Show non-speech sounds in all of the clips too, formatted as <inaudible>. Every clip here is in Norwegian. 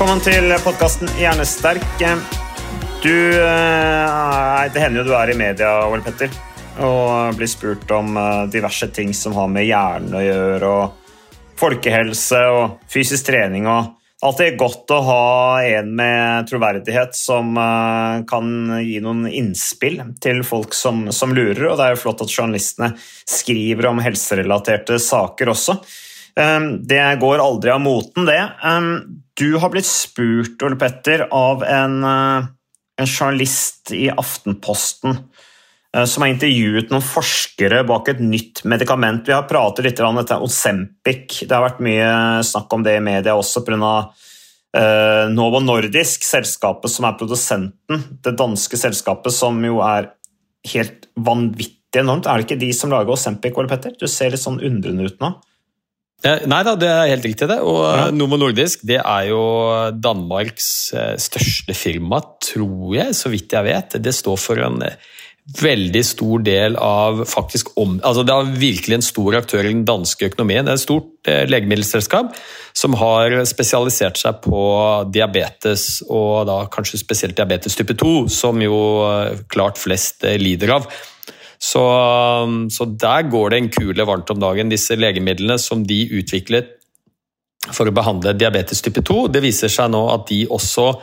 Velkommen til podkasten Hjernesterk. Du eh, Det hender jo du er i media, Ole Petter, og blir spurt om eh, diverse ting som har med hjernen å gjøre, og folkehelse og fysisk trening og Alltid godt å ha en med troverdighet som eh, kan gi noen innspill til folk som, som lurer, og det er jo flott at journalistene skriver om helserelaterte saker også. Det går aldri av moten, det. Du har blitt spurt, Ole Petter, av en, uh, en journalist i Aftenposten uh, som har intervjuet noen forskere bak et nytt medikament. Vi har pratet litt om dette Osempic. Det har vært mye snakk om det i media også pga. Uh, Novo Nordisk, selskapet som er produsenten. Det danske selskapet som jo er helt vanvittig enormt. Er det ikke de som lager Osempic, Ole Petter? Du ser litt sånn undrende ut nå. Eh, Nei da, det er helt riktig det. Og Ja. Nomo Nordisk det er jo Danmarks eh, største firma, tror jeg, så vidt jeg vet. Det står for en eh, veldig stor del av faktisk om... Altså det er virkelig en stor aktør i den danske økonomien. Det er et stort legemiddelselskap som har spesialisert seg på diabetes, og da kanskje spesielt diabetes type 2, som jo klart flest lider av. Så, så der går det en kule varmt om dagen. Disse legemidlene som de utviklet for å behandle diabetes type 2, det viser seg nå at de også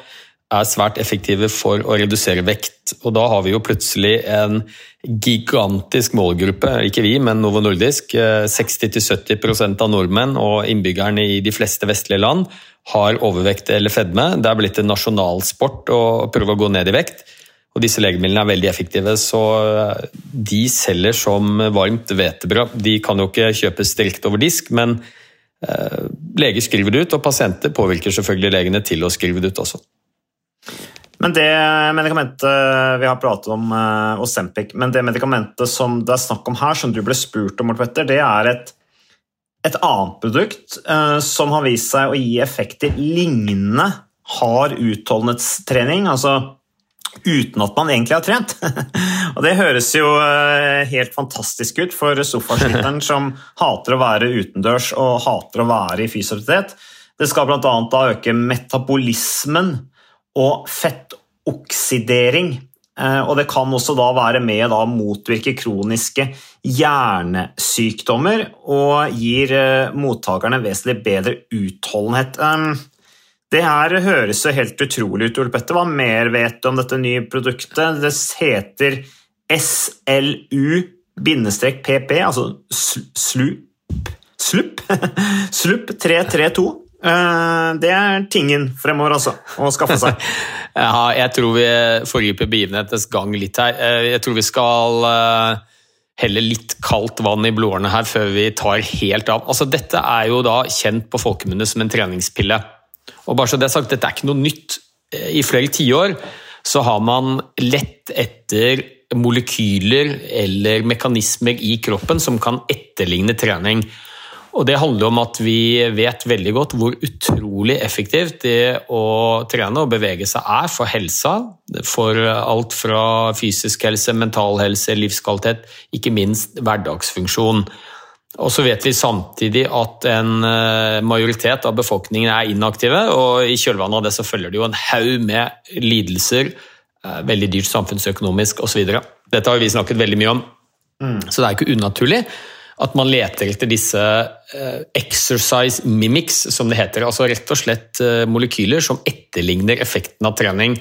er svært effektive for å redusere vekt. Og da har vi jo plutselig en gigantisk målgruppe, ikke vi, men Novo Nordisk. eh, 60-70% av nordmenn og innbyggerne i de fleste vestlige land har overvekt eller fedme. Det er blitt en nasjonalsport å prøve å gå ned i vekt. Og disse legemidlene er veldig effektive, så eh, de selger som varmt hvetebrød. De kan jo ikke kjøpes direkte over disk, men eh, leger skriver det ut, og pasienter påvirker selvfølgelig legene til å skrive det ut også. Men det medikamentet vi har pratet om, eh, Ozempic, men det medikamentet som det er snakk om her, som du ble spurt om, Petter, det er et, et annet produkt eh, som har vist seg å gi effekter lignende hard utholdenhetstrening, altså uten at man egentlig har trent. <laughs> Og det høres jo eh, helt fantastisk ut for sofasliteren som hater å være utendørs og hater å være i fysioterapeut. Det skal bl.a. øke metabolismen og fettoksidering. Eh, Og det kan også da være med å motvirke kroniske hjernesykdommer og gir eh, mottakerne vesentlig bedre utholdenhet. Det her høres så helt utrolig ut, Ole Petter. Hva mer vet du om dette nye produktet? Det heter SLU-PP, altså slup. SLUP? <laughs> Slupp 332. Eh, Det er tingen fremover, altså, å skaffe seg. <laughs> Ja, jeg tror vi forgriper begivenhetenes gang litt her. Eh, Jeg tror vi skal eh, helle litt kaldt vann i blodårene her før vi tar helt av. Altså, dette er jo da kjent på folkemunne som en treningspille. Og bare så det er sagt, dette er ikke noe nytt. Eh, I flere tiår så har man lett etter molekyler eller mekanismer i kroppen som kan etterligne trening. Og Det handler om at vi vet veldig godt hvor utrolig effektivt det å trene og bevege seg er for helsa. For alt fra fysisk helse, mental helse, livskvalitet, ikke minst hverdagsfunksjon. Og så vet vi samtidig at en eh, majoritet av befolkningen er inaktive, og i kjølvannet av det så følger det jo en haug med lidelser Eh, Veldig dyrt samfunnsøkonomisk osv. Dette har vi snakket veldig mye om. Så det er ikke unaturlig at man leter etter disse eh, exercise mimics, som det heter. Altså rett og slett molekyler som etterligner effekten av trening.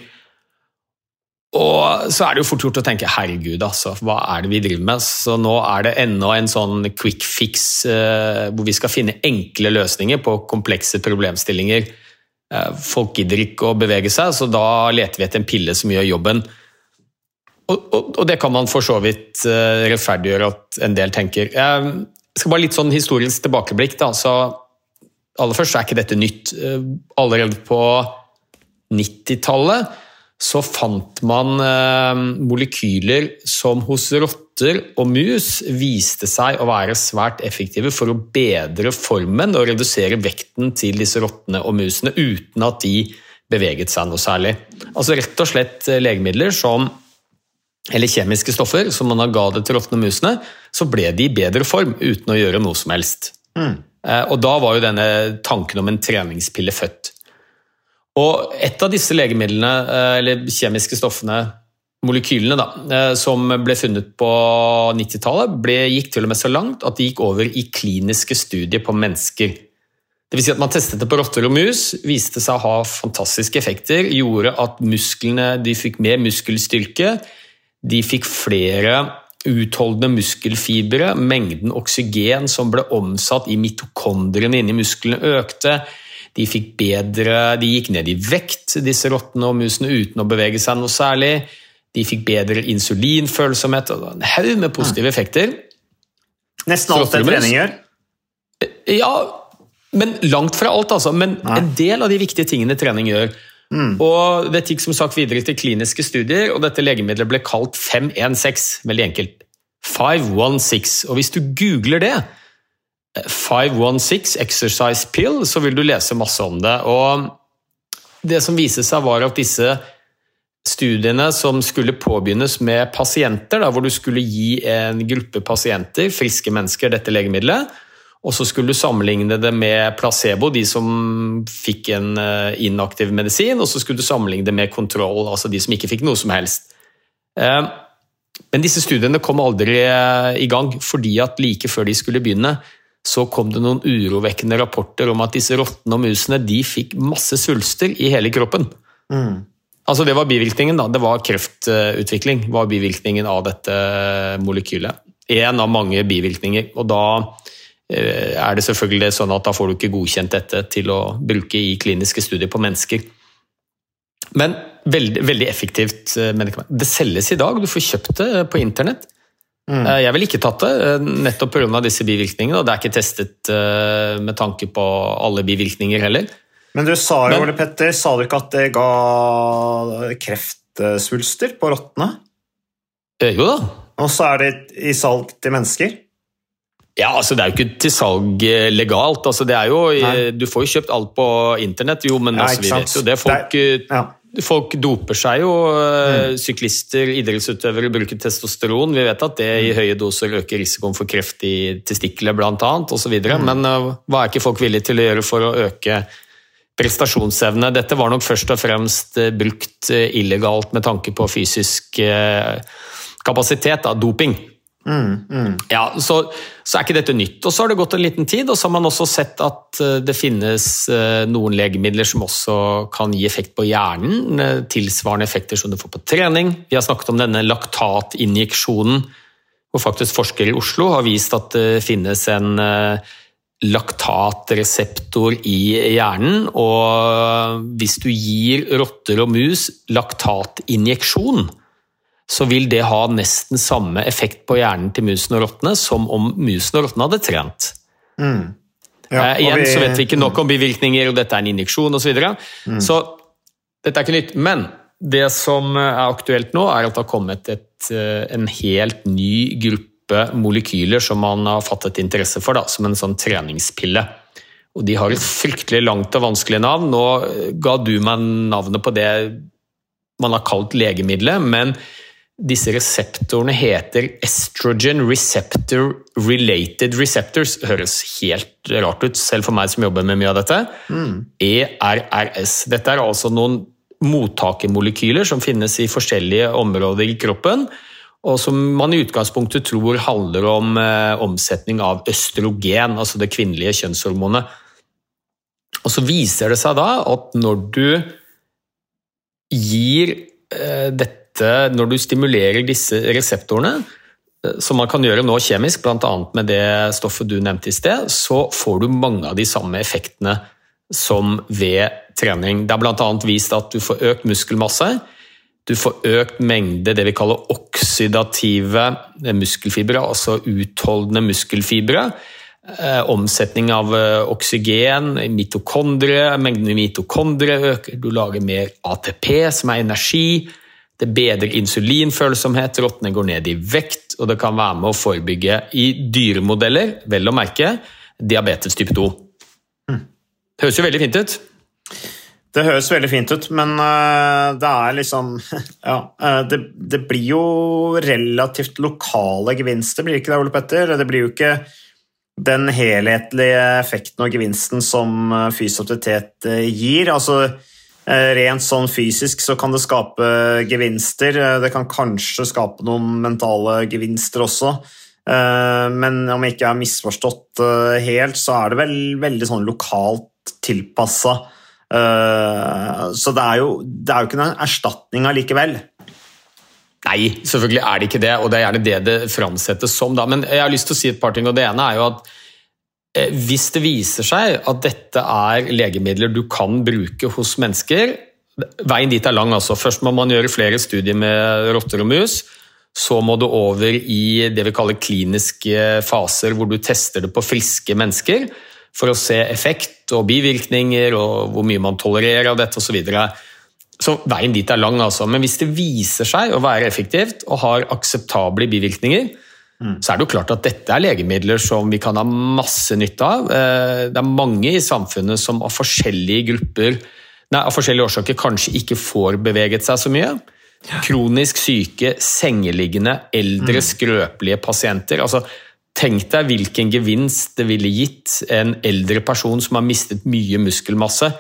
Og så er det jo fort gjort å tenke herregud, altså, hva er det vi driver med? Så nå er det ennå en sånn quick fix eh, hvor vi skal finne enkle løsninger på komplekse problemstillinger. Eh, folk gidder ikke å bevege seg, så da leter vi etter en pille som gjør jobben. Og, og, og det kan man for så vidt eh, rettferdiggjøre at en del tenker. Jeg skal bare litt sånn historisk tilbakeblikk. da, så Aller først er ikke dette nytt. Eh, Allerede på 90-tallet så fant man eh, molekyler som hos rotter og mus viste seg å være svært effektive for å bedre formen og redusere vekten til disse rottene og musene uten at de beveget seg noe særlig. Altså rett og slett eh, legemidler som eller kjemiske stoffer som man ga det til rottene og musene, så ble de i bedre form uten å gjøre noe som helst. Mm. Og da var jo denne tanken om en treningspille født. Og et av disse legemidlene, eh, eller kjemiske stoffene, molekylene, da, eh, som ble funnet på 90-tallet, gikk til og med så langt at de gikk over i kliniske studier på mennesker. Det vil si at Man testet det på rotter og mus, viste seg å ha fantastiske effekter, gjorde at musklene de fikk mer muskelstyrke, de fikk flere utholdende muskelfibre, mengden oksygen som ble omsatt i mitokondriene inni musklene økte, de fikk bedre, de gikk ned i vekt, disse rottene og musene, uten å bevege seg noe særlig. De fikk bedre insulinfølsomhet, en haug med positive effekter. Nesten alt det trening gjør. Ja, men langt fra alt, altså. Men Nei. en del av de viktige tingene trening gjør. Og Dette gikk som sagt videre til kliniske studier, og dette legemiddelet ble kalt 516. Veldig enkelt. 516. Og hvis du googler det, 516 exercise pill, så vil du lese masse om det. Og det som viste seg, var at disse studiene som skulle påbegynnes med pasienter, da, hvor du skulle gi en gruppe pasienter, friske mennesker, dette legemiddelet, og så skulle du sammenligne det med placebo, de som fikk en eh, inaktiv medisin, og så skulle du sammenligne det med kontroll, altså de som ikke fikk noe som helst. Eh, Men disse studiene kom aldri eh, i gang, fordi at like før de skulle begynne, så kom det noen urovekkende rapporter om at disse rottene og musene de fikk masse svulster i hele kroppen. Altså Det var bivirkningen. da, Det var kreftutvikling var bivirkningen av dette molekylet. En av mange bivirkninger. og da eh, er det selvfølgelig sånn at da får du ikke godkjent dette til å bruke i kliniske studier på mennesker. Men veldig, veldig effektivt eh, medikament. Det selges i dag, du får kjøpt det på internett. Eh, Jeg ville ikke tatt det, eh, nettopp pga. disse bivirkningene. Og det er ikke testet eh, med tanke på alle bivirkninger heller. Men du sa jo, Ole Petter, sa du ikke at det ga kreftsvulster på rottene? Jo da. Og så er det i salg til mennesker? Ja, altså Det er jo ikke til salg legalt. altså det er jo, Nei. Du får jo kjøpt alt på internett, jo, men Ja, altså, vi vet jo det. Folk, Det er, Ja. Folk doper seg jo. eh, Mm. Syklister, idrettsutøvere bruker testosteron. Vi vet at det i Mm. høye doser øker risikoen for kreft i testikler bl.a. osv. Mm. Men eh, hva er ikke folk villige til å gjøre for å øke prestasjonsevne? Dette var nok først og fremst eh, brukt illegalt med tanke på fysisk kapasitet, da, doping. Ja, så, så er ikke dette nytt. Og så har det gått en liten tid, og så har man også sett at eh, det finnes eh, noen legemidler som også kan gi effekt på hjernen. eh, Tilsvarende effekter som du får på trening. Vi har snakket om denne laktatinjeksjonen, hvor faktisk forskere i Oslo har vist at det finnes en laktatreseptor i hjernen. Og hvis du gir rotter og mus laktatinjeksjon, så vil det ha nesten samme effekt på hjernen til musen og rottene som om musen og rottene hadde trent. Ja, Eh, igjen igjen så vet vi ikke nok om bivirkninger, og dette er en injeksjon osv. Så, videre. så dette er ikke nytt. Men det som er aktuelt nå, er at det har kommet et, eh, en helt ny gruppe molekyler som man har fattet interesse for, da, som en sånn treningspille. Og de har et fryktelig langt og vanskelig navn. Nå eh, ga du meg navnet på det man har kalt legemiddelet, men disse reseptorene heter estrogen receptor related receptors. Høres helt rart ut, selv for meg som jobber med mye av dette. ERRS. Dette er altså noen mottakermolekyler som finnes i forskjellige områder i kroppen, og som man i utgangspunktet tror handler om eh, omsetning av østrogen, altså det kvinnelige kjønnshormonet. Og så viser det seg da at når du gir eh, dette Når du stimulerer disse reseptorene, eh, som man kan gjøre nå kjemisk, bl.a. med det stoffet du nevnte i sted, så får du mange av de samme effektene som ved trening. Det er bl.a. vist at du får økt muskelmasse, du får økt mengde det vi kaller oksidative muskelfibre, altså utholdende muskelfibre. Eh, omsetning av eh, oksygen, mitokondrie, mengden mitokondrie øker, du lager mer ATP, som er energi. Det bedrer insulinfølsomhet, rottene går ned i vekt, og det kan være med å forebygge i dyremodeller, vel å merke, diabetes type 2. Det Høres jo veldig fint ut. Det høres veldig fint ut, men uh, det er liksom <laughs> Ja, uh, det, det, blir jo relativt lokale gevinster, blir det ikke det, Ole Petter? Det blir jo ikke den helhetlige effekten og gevinsten som eh, fysisk aktivitet eh, gir. Altså, eh, rent sånn fysisk så kan det skape gevinster. Det kan kanskje skape noen mentale gevinster også. Men om jeg ikke har misforstått helt, så er det vel veldig sånn lokalt tilpassa. Så det er jo, det er jo ikke noen erstatning allikevel. Nei, selvfølgelig er det ikke det, og det er gjerne det det framsettes som. Da. Men jeg har lyst til å si et par ting, og det ene er jo at eh, hvis det viser seg at dette er legemidler du kan bruke hos mennesker Veien dit er lang. altså. Først må man gjøre flere studier med rotter og mus. Så må du over i det vi kaller kliniske faser, hvor du tester det på friske mennesker for å se effekt og bivirkninger og hvor mye man tolererer av dette osv. Så veien dit er lang, altså. Men hvis det viser seg å være effektivt og har akseptable bivirkninger, mm. så er det jo klart at dette er legemidler som vi kan ha masse nytte av. Eh, det er mange i samfunnet som av forskjellige grupper nei, av forskjellige årsaker kanskje ikke får beveget seg så mye. Kronisk syke, sengeliggende, eldre, mm. skrøpelige pasienter. altså Tenk deg hvilken gevinst det ville gitt en eldre person som har mistet mye muskelmasse,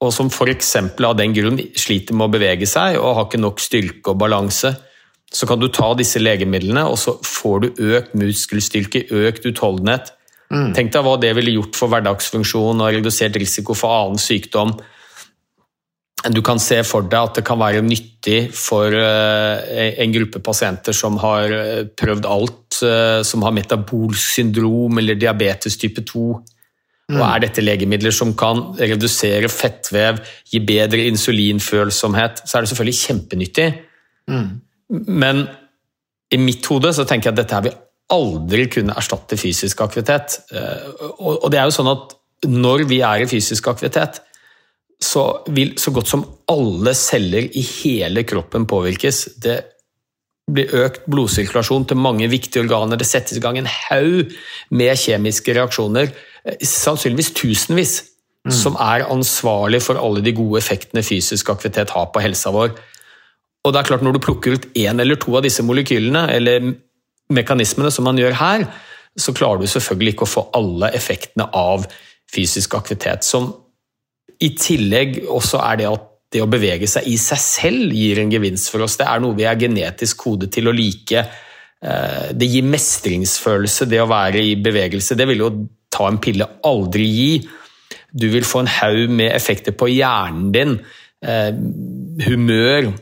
og som f.eks. av den grunn sliter med å bevege seg og har ikke nok styrke og balanse, så kan du ta disse legemidlene, og så får du økt muskelstyrke, økt utholdenhet. Mm. Tenk deg hva det ville gjort for hverdagsfunksjon og redusert risiko for annen sykdom. Du kan se for deg at det kan være nyttig for eh, en gruppe pasienter som har eh, prøvd alt, eh, som har metabolsk syndrom eller diabetes type 2 Mm. Og er dette legemidler som kan redusere fettvev, gi bedre insulinfølsomhet, så er det selvfølgelig kjempenyttig. Mm. Men i mitt hode så tenker jeg at dette her vil aldri kunne erstatte fysisk aktivitet. Eh, og det er jo sånn at når vi er i fysisk aktivitet, så vil så godt som alle celler i hele kroppen påvirkes. Det blir økt blodsirkulasjon til mange viktige organer, det settes i gang en haug med kjemiske reaksjoner Eh, sannsynligvis tusenvis, mm. som er ansvarlig for alle de gode effektene fysisk aktivitet har på helsa vår. Og det er klart Når du plukker ut én eller to av disse molekylene, eller mekanismene som man gjør her, så klarer du selvfølgelig ikke å få alle effektene av fysisk aktivitet. Som i tillegg også er det at det å bevege seg i seg selv gir en gevinst for oss. Det er noe vi er genetisk kodet til å like. Eh, det gir mestringsfølelse, det å være i bevegelse. Det vil jo ta en pille aldri gi. Du vil få en haug med effekter på hjernen din. Eh, humør,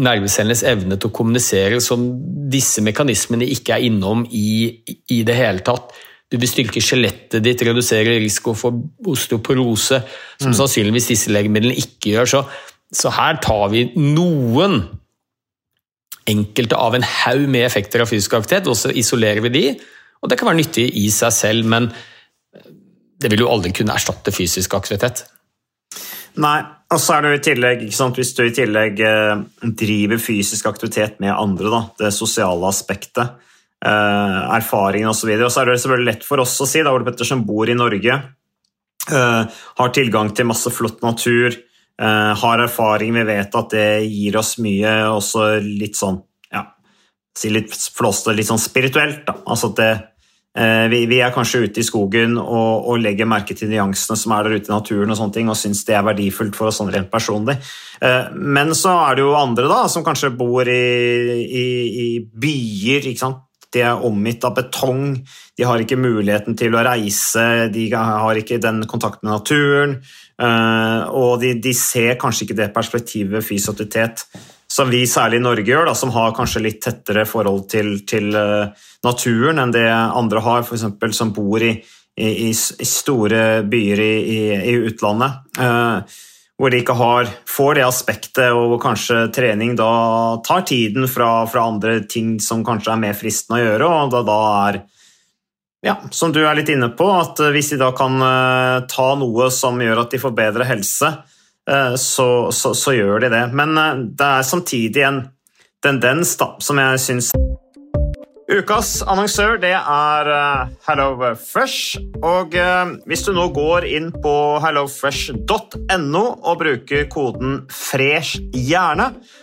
nervecellenes evne til å kommunisere, som disse mekanismene ikke er innom i, i det hele tatt. Du vil styrke skjelettet ditt, redusere risiko for osteoporose, som mm. sannsynligvis disse legemidlene ikke gjør. Så, så her tar vi noen enkelte av en haug med effekter av fysisk aktivitet, og så isolerer vi de. Og det kan være nyttig i seg selv, men det vil jo aldri kunne erstatte fysisk aktivitet. Nei, og så er det jo i tillegg, hvis du i tillegg eh, driver fysisk aktivitet med andre, da, det sosiale aspektet, eh, erfaringen osv., og, og så er det selvfølgelig lett for oss å si, da Ole Petter som bor i Norge, eh, har tilgang til masse flott natur, eh, har erfaring, vi vet at det gir oss mye, også litt sånn ja, si litt flåste, litt sånn spirituelt. da, altså at det vi, vi, er kanskje ute i skogen og, legger merke til nyansene som er der ute i naturen og sånne ting, og syns det er verdifullt for oss sånn rent personlig. Eh, men så er det jo andre da, som kanskje bor i, i, i byer. ikke sant? De er omgitt av betong, de har ikke muligheten til å reise, de har ikke den kontakten med naturen. Eh, og de, de ser kanskje ikke det perspektivet fysisk aktivitet som vi særlig i Norge gjør, da, som har kanskje litt tettere forhold til, til uh, naturen enn det andre har, f.eks. som bor i, i, i, store byer i, i utlandet. Eh, hvor de ikke har, får det aspektet, og kanskje trening da tar tiden fra, fra, andre ting som kanskje er mer fristende å gjøre, og da, da er ja, som du er litt inne på, at hvis de da kan uh, ta noe som gjør at de får bedre helse, så, så, så, gjør de det. Men uh, det er samtidig en tendens da, som jeg syns Ukas annonsør det er HelloFresh. Og hvis du nå går inn på hellofresh.no og bruker koden 'fresh hjerne',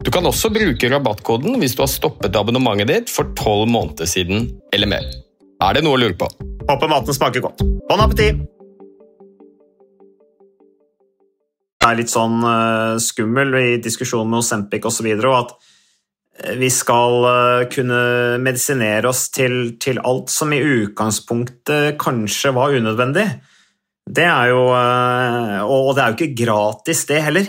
Du kan også bruke rabattkoden hvis du har stoppet abonnementet ditt for tolv måneder siden eller mer. Er det noe å lure på? Håper maten smaker godt. Bon appétit! Det er litt sånn uh, skummel i diskusjonen med Osempic osv. at eh, vi skal uh, kunne medisinere oss til, til, alt som i utgangspunktet kanskje var unødvendig. Det er jo uh, Og det er jo ikke gratis, det heller.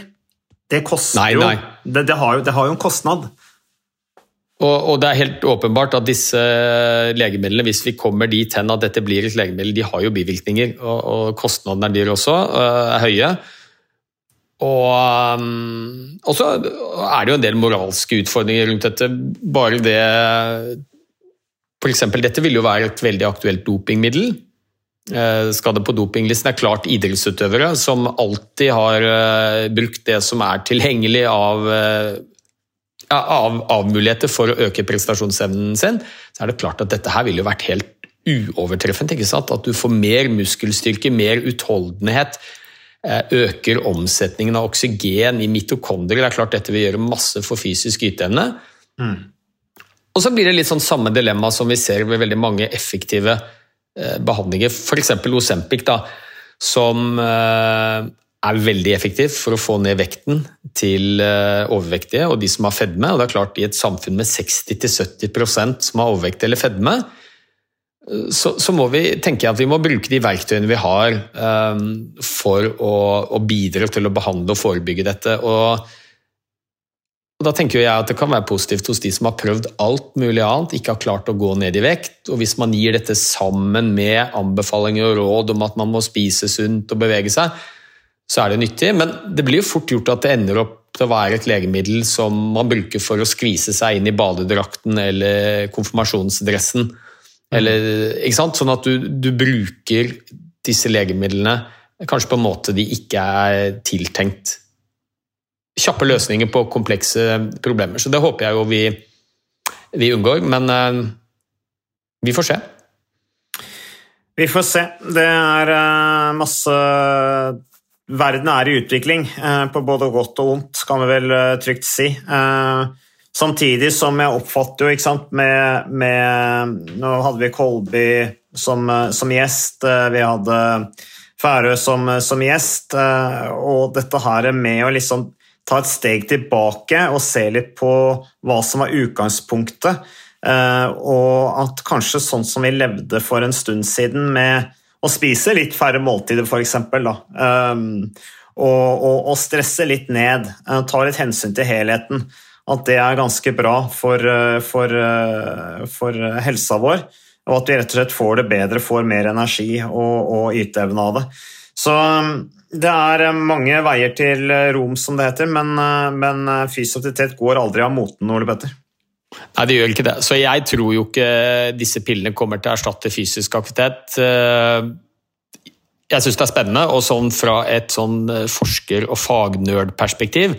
Det koster nei, nei. jo det, det, har jo det har jo en kostnad. Og, og, det er helt åpenbart at disse legemidlene, hvis vi kommer dit hen at dette blir et legemiddel, de har jo bivirkninger, og, og kostnadene der også øh, er høye. Og, um, og så er det jo en del moralske utfordringer rundt dette. Bare det F.eks. dette vil jo være et veldig aktuelt dopingmiddel. Eh, skadde på dopinglisten, er klart idrettsutøvere som alltid har eh, brukt det som er tilgjengelig av, eh, av, av muligheter for å øke prestasjonsevnen sin, så er det klart at dette her ville jo vært helt uovertreffent. ikke sant? At du får mer muskelstyrke, mer utholdenhet, øker omsetningen av oksygen i mitokondrier. Det er klart dette vil gjøre masse for fysisk yteevne. Og så blir det litt sånn samme dilemma som vi ser ved veldig mange effektive behandlinger, f.eks. Osempic, som eh, er veldig effektiv for å få ned vekten til eh, overvektige og de som har fedme. Og det er klart I et samfunn med 60-70% som har overvekt eller fedme, så, så, må vi tenke at vi må bruke de verktøyene vi har um, for å, å, bidra til å behandle og forebygge dette. Og, og, Da tenker jeg at det kan være positivt hos de som har prøvd alt mulig annet, ikke har klart å gå ned i vekt. og Hvis man gir dette sammen med anbefalinger og råd om at man må spise sunt og bevege seg, så er det nyttig. Men det blir jo fort gjort at det ender opp til å være et legemiddel som man bruker for å skvise seg inn i badedrakten eller konfirmasjonsdressen. Eller, ikke sant? Sånn at du, du, bruker disse legemidlene kanskje på en måte de ikke er tiltenkt. Kjappe løsninger på komplekse problemer. Så det håper jeg jo vi, vi unngår, men uh, vi får se. Vi får se. Det er uh, masse Verden er i utvikling, uh, på både godt og vondt, kan vi vel trygt si. Samtidig som jeg oppfatter jo, ikke sant, med, med Nå hadde vi Kolby som, som, gjest, eh, vi hadde Færø som, som, gjest, eh, og dette her med å liksom ta et steg tilbake og se litt på hva som var utgangspunktet, eh, og at kanskje sånn som vi levde for en stund siden med å spise litt færre måltider, f.eks., og, og, og stresse litt ned, ta litt hensyn til helheten at det er ganske bra for, eh, for, eh, for, helsa vår. Og at vi rett og slett får det bedre, får mer energi og, og yteevne av det. Så mm, det er eh, mange veier til Rom, som det heter, men, men aktivitet går aldri av moten, Ole Petter. Nei, det gjør ikke det. Så jeg tror jo ikke disse pillene kommer til å erstatte fysisk aktivitet. Jeg syns det er spennende, og sånn fra et sånn forsker- og fagnerdperspektiv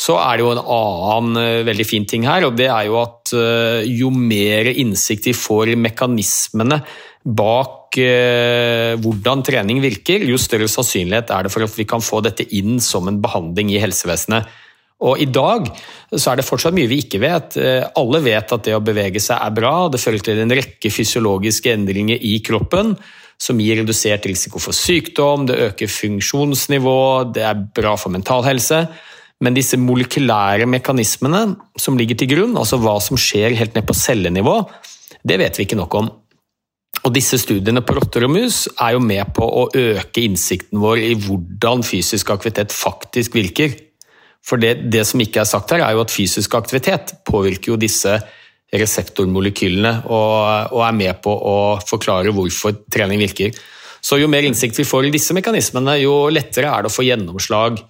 så er det jo en annen eh, veldig fin ting her, og det er jo at eh, jo mer innsikt vi får i mekanismene bak eh, hvordan trening virker, jo større sannsynlighet er det for at vi kan få dette inn som en behandling i helsevesenet. Og I dag så er det fortsatt mye vi ikke vet. Alle vet at det å bevege seg er bra. Det fører til en rekke fysiologiske endringer i kroppen som gir redusert risiko for sykdom, det øker funksjonsnivå, det er bra for mental helse. Men disse molekylære mekanismene som ligger til grunn, altså hva som skjer helt ned på cellenivå, det vet vi ikke nok om. Og disse studiene på rotter og mus er jo med på å øke innsikten vår i hvordan fysisk aktivitet faktisk virker. For det, det som ikke er sagt her, er jo at fysisk aktivitet påvirker jo disse reseptormolekylene og, og er med på å forklare hvorfor trening virker. Så jo mer innsikt vi får i disse mekanismene, jo lettere er det å få gjennomslag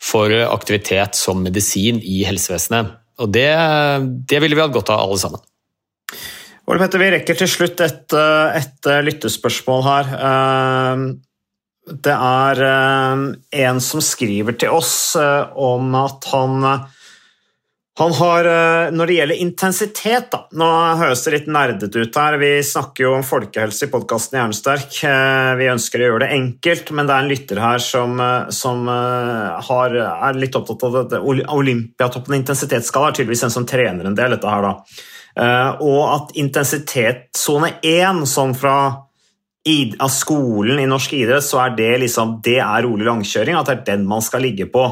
for aktivitet som medisin i helsevesenet. Og det, det ville vi hatt godt av, alle sammen. Ole Petter, Vi rekker til slutt et, et lyttespørsmål her. Eh, det er eh, en som skriver til oss eh, om at han han har, eh, Når det gjelder intensitet da, Nå høres det litt nerdete ut her. Vi snakker jo om folkehelse i podkasten Hjernesterk. Eh, vi ønsker å gjøre det enkelt, men det er en lytter her som, eh, som har, er litt opptatt av dette. Olympiatoppen intensitetsskala er tydeligvis en som trener en del, dette her da. Og at intensitetssone 1, sånn fra av skolen i norsk idrett, så er det liksom, det er rolig langkjøring. At det er den man skal ligge på.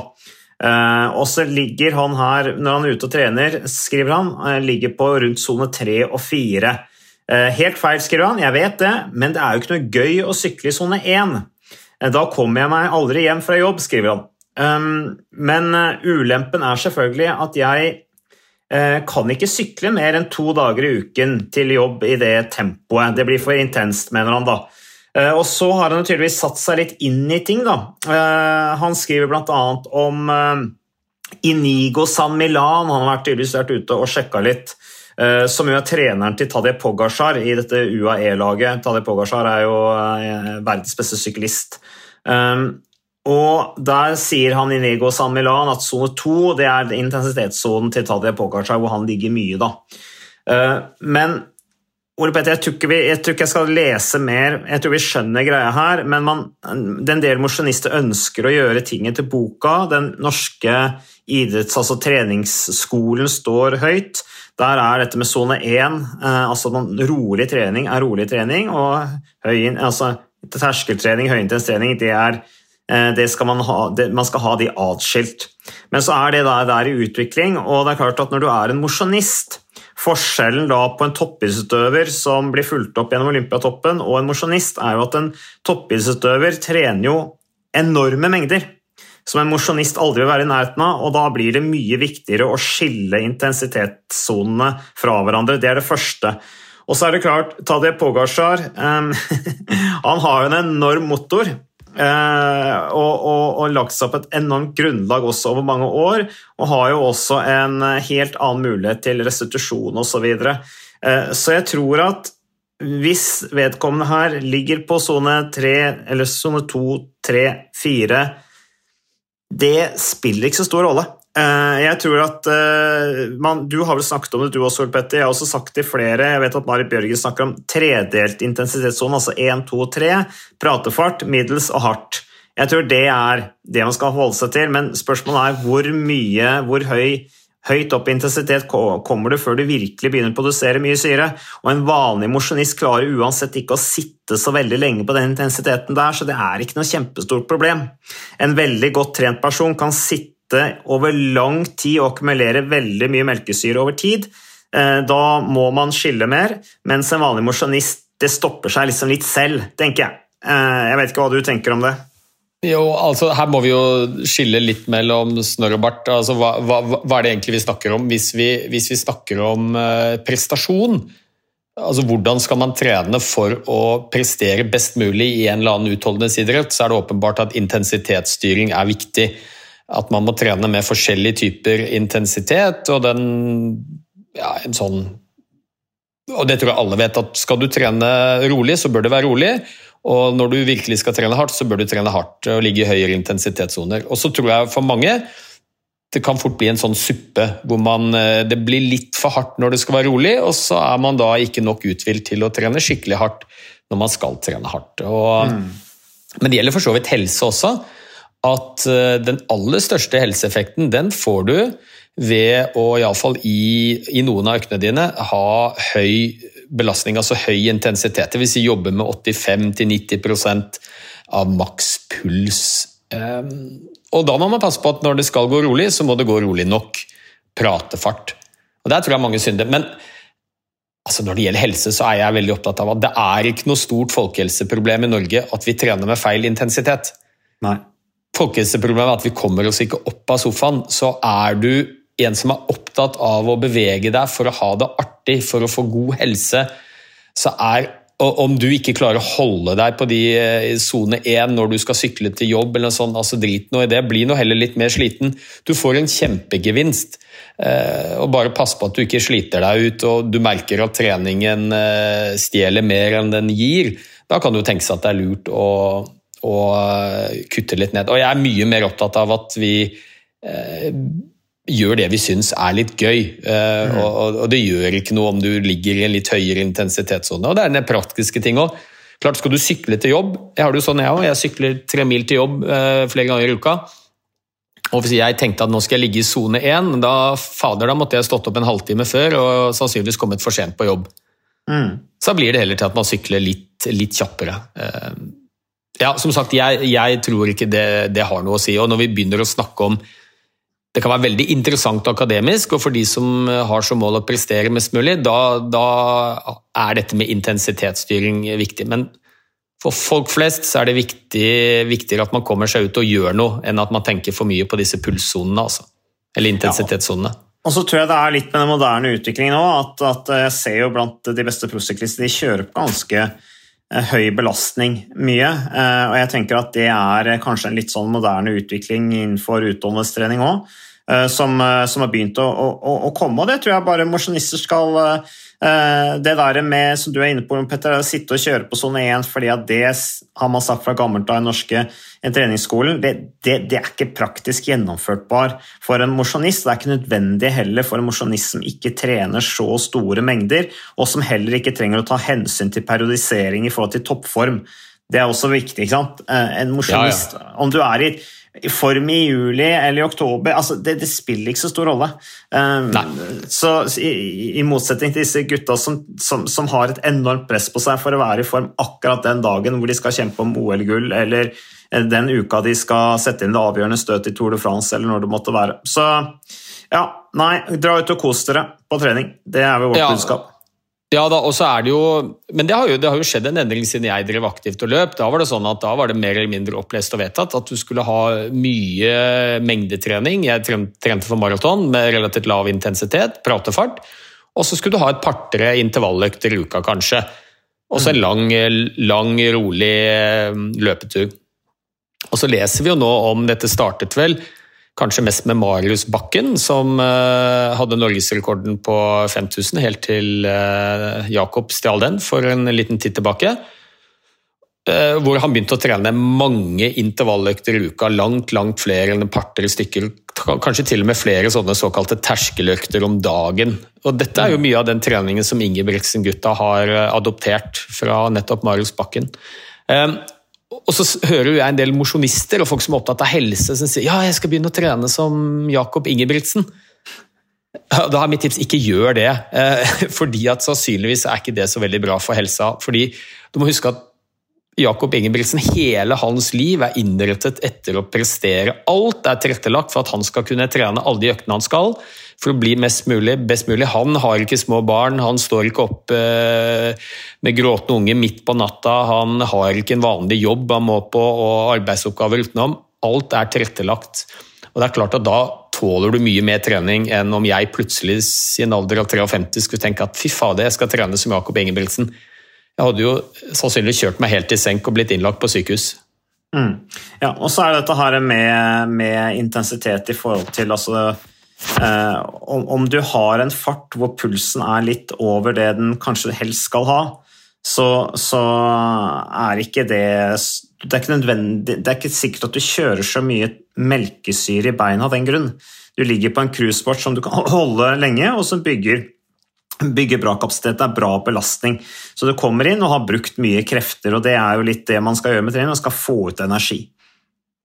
Uh, og så ligger han her, når han er ute og trener, skriver han, uh, ligger på rundt sone 3 og 4. Eh, helt feil, skriver han, jeg vet det, men det er jo ikke noe gøy å sykle i sone 1. da kommer jeg meg aldri hjem fra jobb, skriver han. Um, men ulempen er selvfølgelig at jeg kan ikke sykle mer enn to dager i uken til jobb i det tempoet. Det blir for intenst, mener han da. Eh, og så har han tydeligvis satt seg litt inn i ting. Da. Eh, han skriver bl.a. om eh, Inigo San Milan. Han har tydeligvis vært ute og sjekka litt. eh, som jo er treneren til Tadej Pogacar i dette UAE-laget. Tadej Pogacar er jo eh, verdens beste syklist. Um, og Der sier han Inigo San Milan at sone 2 det er intensitetssonen til Tadje Pogacar, hvor han ligger mye. da. Uh, men Ole Petter, jeg tror, vi, jeg tror, ikke jeg skal lese mer, jeg tror vi skjønner greia her, men man, den del mosjonister ønsker å gjøre tinget til boka. Den norske idretts-, altså treningsskolen står høyt. Der er dette med sone 1, eh, altså rolig trening er rolig trening, og høy, altså, terskeltrening, høyintenstrening, det er eh, det skal man, ha, det, man skal ha de atskilt. Men så er det der, der i utvikling, og det er klart at når du er en mosjonist Forskjellen da på en toppidrettsutøver som blir fulgt opp gjennom Olympiatoppen, og en mosjonist, er jo at en toppidrettsutøver trener jo enorme mengder som en mosjonist aldri vil være i nærheten av, og da blir det mye viktigere å skille intensitetssonene fra hverandre. Det er det første. Og så er det klart, Tadej Pogasjar um, <laughs> han har jo en enorm motor. Uh, og, og, og, lagt seg opp et enormt grunnlag også over mange år, og har jo også en helt annen mulighet til restitusjon osv. Så, videre. uh, så jeg tror at hvis vedkommende her ligger på sone 3 eller sone 2, 3, 4 det spiller ikke så stor rolle. Eh, jeg tror at eh, man, Du har vel snakket om det, du også, Petter. Jeg har også sagt til flere. Jeg vet at Marit Bjørgen snakker om tredelt intensitetssone, altså 1, 2, 3. Pratefart, middels og hardt. Jeg tror det er det man skal holde seg til, men spørsmålet er hvor mye, hvor høy Høyt opp i intensitet kommer du før du virkelig begynner å produsere mye syre. Og en vanlig mosjonist klarer uansett ikke å sitte så veldig lenge på den intensiteten der, så det er ikke noe kjempestort problem. En veldig godt trent person kan sitte over lang tid og akkumulere veldig mye melkesyre over tid. Eh, da må man skille mer, mens en vanlig mosjonist det stopper seg liksom litt selv, tenker jeg. Eh, jeg vet ikke hva du tenker om det? Jo, altså Her må vi jo skille litt mellom snørr og bart. Altså, hva, hva, hva, er det egentlig vi snakker om? Hvis vi, hvis vi snakker om uh, prestasjon, altså hvordan skal man trene for å prestere best mulig i en eller annen utholdenhetsidrett, så er det åpenbart at intensitetsstyring er viktig. At man må trene med forskjellige typer intensitet, og den ja, en sånn Og det tror jeg alle vet, at skal du trene rolig, så bør det være rolig. Og når du virkelig skal trene hardt, så bør du trene hardt og ligge i høyere intensitetssoner. Og så tror jeg for mange det kan fort bli en sånn suppe hvor man, eh, det blir litt for hardt når det skal være rolig, og så er man da ikke nok uthvilt til å trene skikkelig hardt når man skal trene hardt. Og, mm. Men det gjelder for så vidt helse også. At eh, den aller største helseeffekten den får du ved å, iallfall i, i noen av øktene dine, ha høy belastning, altså høy intensitet. Dvs. Si jobbe med 85-90% av makspuls. Ehm, og da må man passe på at når det skal gå rolig, så må det gå rolig nok. Pratefart. Og Der tror jeg mange synder. Men altså når det gjelder helse, så er jeg veldig opptatt av at det er ikke noe stort folkehelseproblem i Norge at vi trener med feil intensitet. Nei. Folkehelseproblemet er at vi kommer oss ikke opp av sofaen. Så er du en som er opptatt av å bevege deg for å ha det artig, for å få god helse, så er og om du ikke klarer å holde deg på de eh, sone 1 når du skal sykle til jobb, eller sånn, altså drit noe i det, bli nå heller litt mer sliten. Du får en kjempegevinst. Eh, og Bare pass på at du ikke sliter deg ut og du merker at treningen eh, stjeler mer enn den gir. Da kan du tenke seg at det er lurt å, å kutte litt ned. Og jeg er mye mer opptatt av at vi gjør det vi syns er litt gøy. Eh, mm. og, og, det gjør ikke noe om du ligger i en litt høyere intensitetssone. Og det er den praktiske ting òg. Klart skal du sykle til jobb, jeg har det jo sånn jeg òg, jeg sykler tre mil til jobb eh, flere ganger i uka. Og hvis jeg tenkte at nå skal jeg ligge i sone én, da fader, da måtte jeg stått opp en halvtime før og sannsynligvis kommet for sent på jobb. Mm. Så blir det heller til at man sykler litt, litt kjappere. Uh, ja, som sagt, jeg, jeg tror ikke det, det, har noe å si. Og når vi begynner å snakke om det kan være veldig interessant akademisk, og for de som har som mål å prestere mest mulig, da, da er dette med intensitetsstyring viktig. Men for folk flest så er det viktig, viktigere at man kommer seg ut og gjør noe, enn at man tenker for mye på disse pulssonene, altså. Eller intensitetssonene. Ja. Og så tror jeg det er litt med den moderne utviklingen òg, at, at, jeg ser jo blant de beste prosyklistene de kjører på ganske høy belastning mye. Eh, og jeg tenker at det er kanskje en litt sånn moderne utvikling innenfor utholdenhetstrening òg. eh, som, eh, som har begynt å, å, å, komme. Og det tror jeg bare mosjonister skal eh, Det der med, som du er inne på, Petter, å sitte og kjøre på sone 1 fordi at det har man sagt fra gammelt av i norske treningsskolen, det, det, det, er ikke praktisk gjennomførtbar for en mosjonist. Det er ikke nødvendig heller for en mosjonist som ikke trener så store mengder, og som heller ikke trenger å ta hensyn til periodisering i forhold til toppform. Det er også viktig. ikke sant? En mosjonist, ja, ja. om du er i i form i juli eller i oktober altså det, det spiller ikke så stor rolle. Um, så i, i, motsetning til disse gutta som, som, som, har et enormt press på seg for å være i form akkurat den dagen hvor de skal kjempe om OL-gull, eller den uka de skal sette inn det avgjørende støtet i Tour de France, eller når det måtte være. Så ja, nei, dra ut og kos dere på trening. Det er vel vårt ja. budskap. Ja da, og så er det jo Men det har, jo, det har, jo, skjedd en endring siden jeg drev aktivt og løp. Da var det sånn at da var det mer eller mindre opplest og vedtatt at du skulle ha mye mengdetrening. Jeg trente for maraton med relativt lav intensitet, pratefart. Og så skulle du ha et par-tre intervalløkter i uka, kanskje. Og så en lang, lang, rolig eh, løpetur. Og så leser vi jo nå om Dette startet vel Kanskje mest med Marius Bakken, som uh, hadde norgesrekorden på 5000 helt til uh, Jakob stjal den for en liten tid tilbake. Uh, hvor han begynte å trene mange intervalløkter i uka, langt langt flere enn par-tre stykker. Kanskje til og med flere sånne såkalte terskeløkter om dagen. Og Dette er jo mye av den treningen som Ingebrigtsen-gutta har adoptert fra nettopp Marius Bakken. Og så hører jeg en del mosjonister og folk som er opptatt av helse, som sier ja, jeg skal begynne å trene som Jakob Ingebrigtsen. Da er mitt tips ikke gjør det, eh, <laughs> fordi at sannsynligvis er ikke det så veldig bra for helsa. Fordi du må huske at Jakob Ingebrigtsen, hele hans liv er innrettet etter å prestere. Alt er tilrettelagt for at han skal kunne trene alle de øktene han skal, for å bli mest mulig, best mulig. Han har ikke små barn, han står ikke opp eh, med gråtende unge midt på natta, han har ikke en vanlig jobb han må på og arbeidsoppgaver utenom. Alt er tilrettelagt. Og det er klart at Da tåler du mye mer trening enn om jeg plutselig i en alder av 53 skulle tenke at fy fader, jeg skal trene som Jakob Ingebrigtsen. Jeg hadde jo sannsynligvis kjørt meg helt i senk og blitt innlagt på sykehus. Mm. Ja, og så er dette her med, med intensitet i forhold til altså, eh, om, om, du har en fart hvor pulsen er litt over det den kanskje helst skal ha, så, så er ikke det det er, ikke det er ikke sikkert at du kjører så mye melkesyre i beina av den grunn. Du ligger på en cruisebåt som du kan <laughs> holde lenge, og som bygger bygger bra kapasitet, det er bra belastning. Så du kommer inn og har brukt mye krefter, og det er jo litt det man skal gjøre med trening, man skal få ut energi.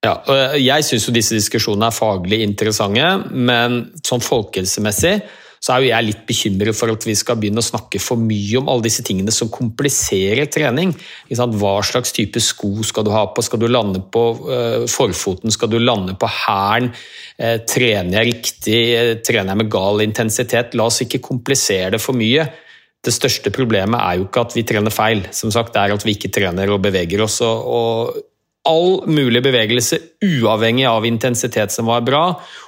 Ja, Jeg syns disse diskusjonene er faglig interessante, men sånn folkehelsemessig så er jo jeg litt bekymret for at vi skal begynne å snakke for mye om alle disse tingene som kompliserer trening. Hva slags type sko skal du ha på? Skal du lande på uh, forfoten? Skal du lande på hælen? Uh, trener jeg riktig? Uh, trener jeg med gal intensitet? La oss ikke komplisere det for mye. Det største problemet er jo ikke at vi trener feil, som sagt, det er at vi ikke trener og beveger oss. og all mulig bevegelse, uavhengig av intensitet som var bra.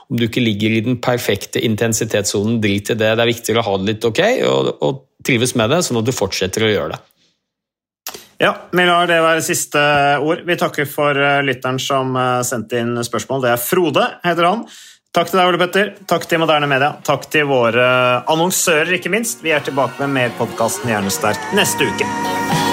Om du ikke ligger i den perfekte intensitetssonen, drit i det. Det er viktigere å ha det litt ok og, og trives med det, sånn at du fortsetter å gjøre det. Ja, vi lar det være siste ord. Vi takker for eh, lytteren som eh, sendte inn spørsmål. Det er Frode, heter han. Takk til deg, Ole Petter. Takk til Moderne Media. Takk til våre annonsører, ikke minst. Vi er tilbake med mer podkasten Hjernesterk neste uke.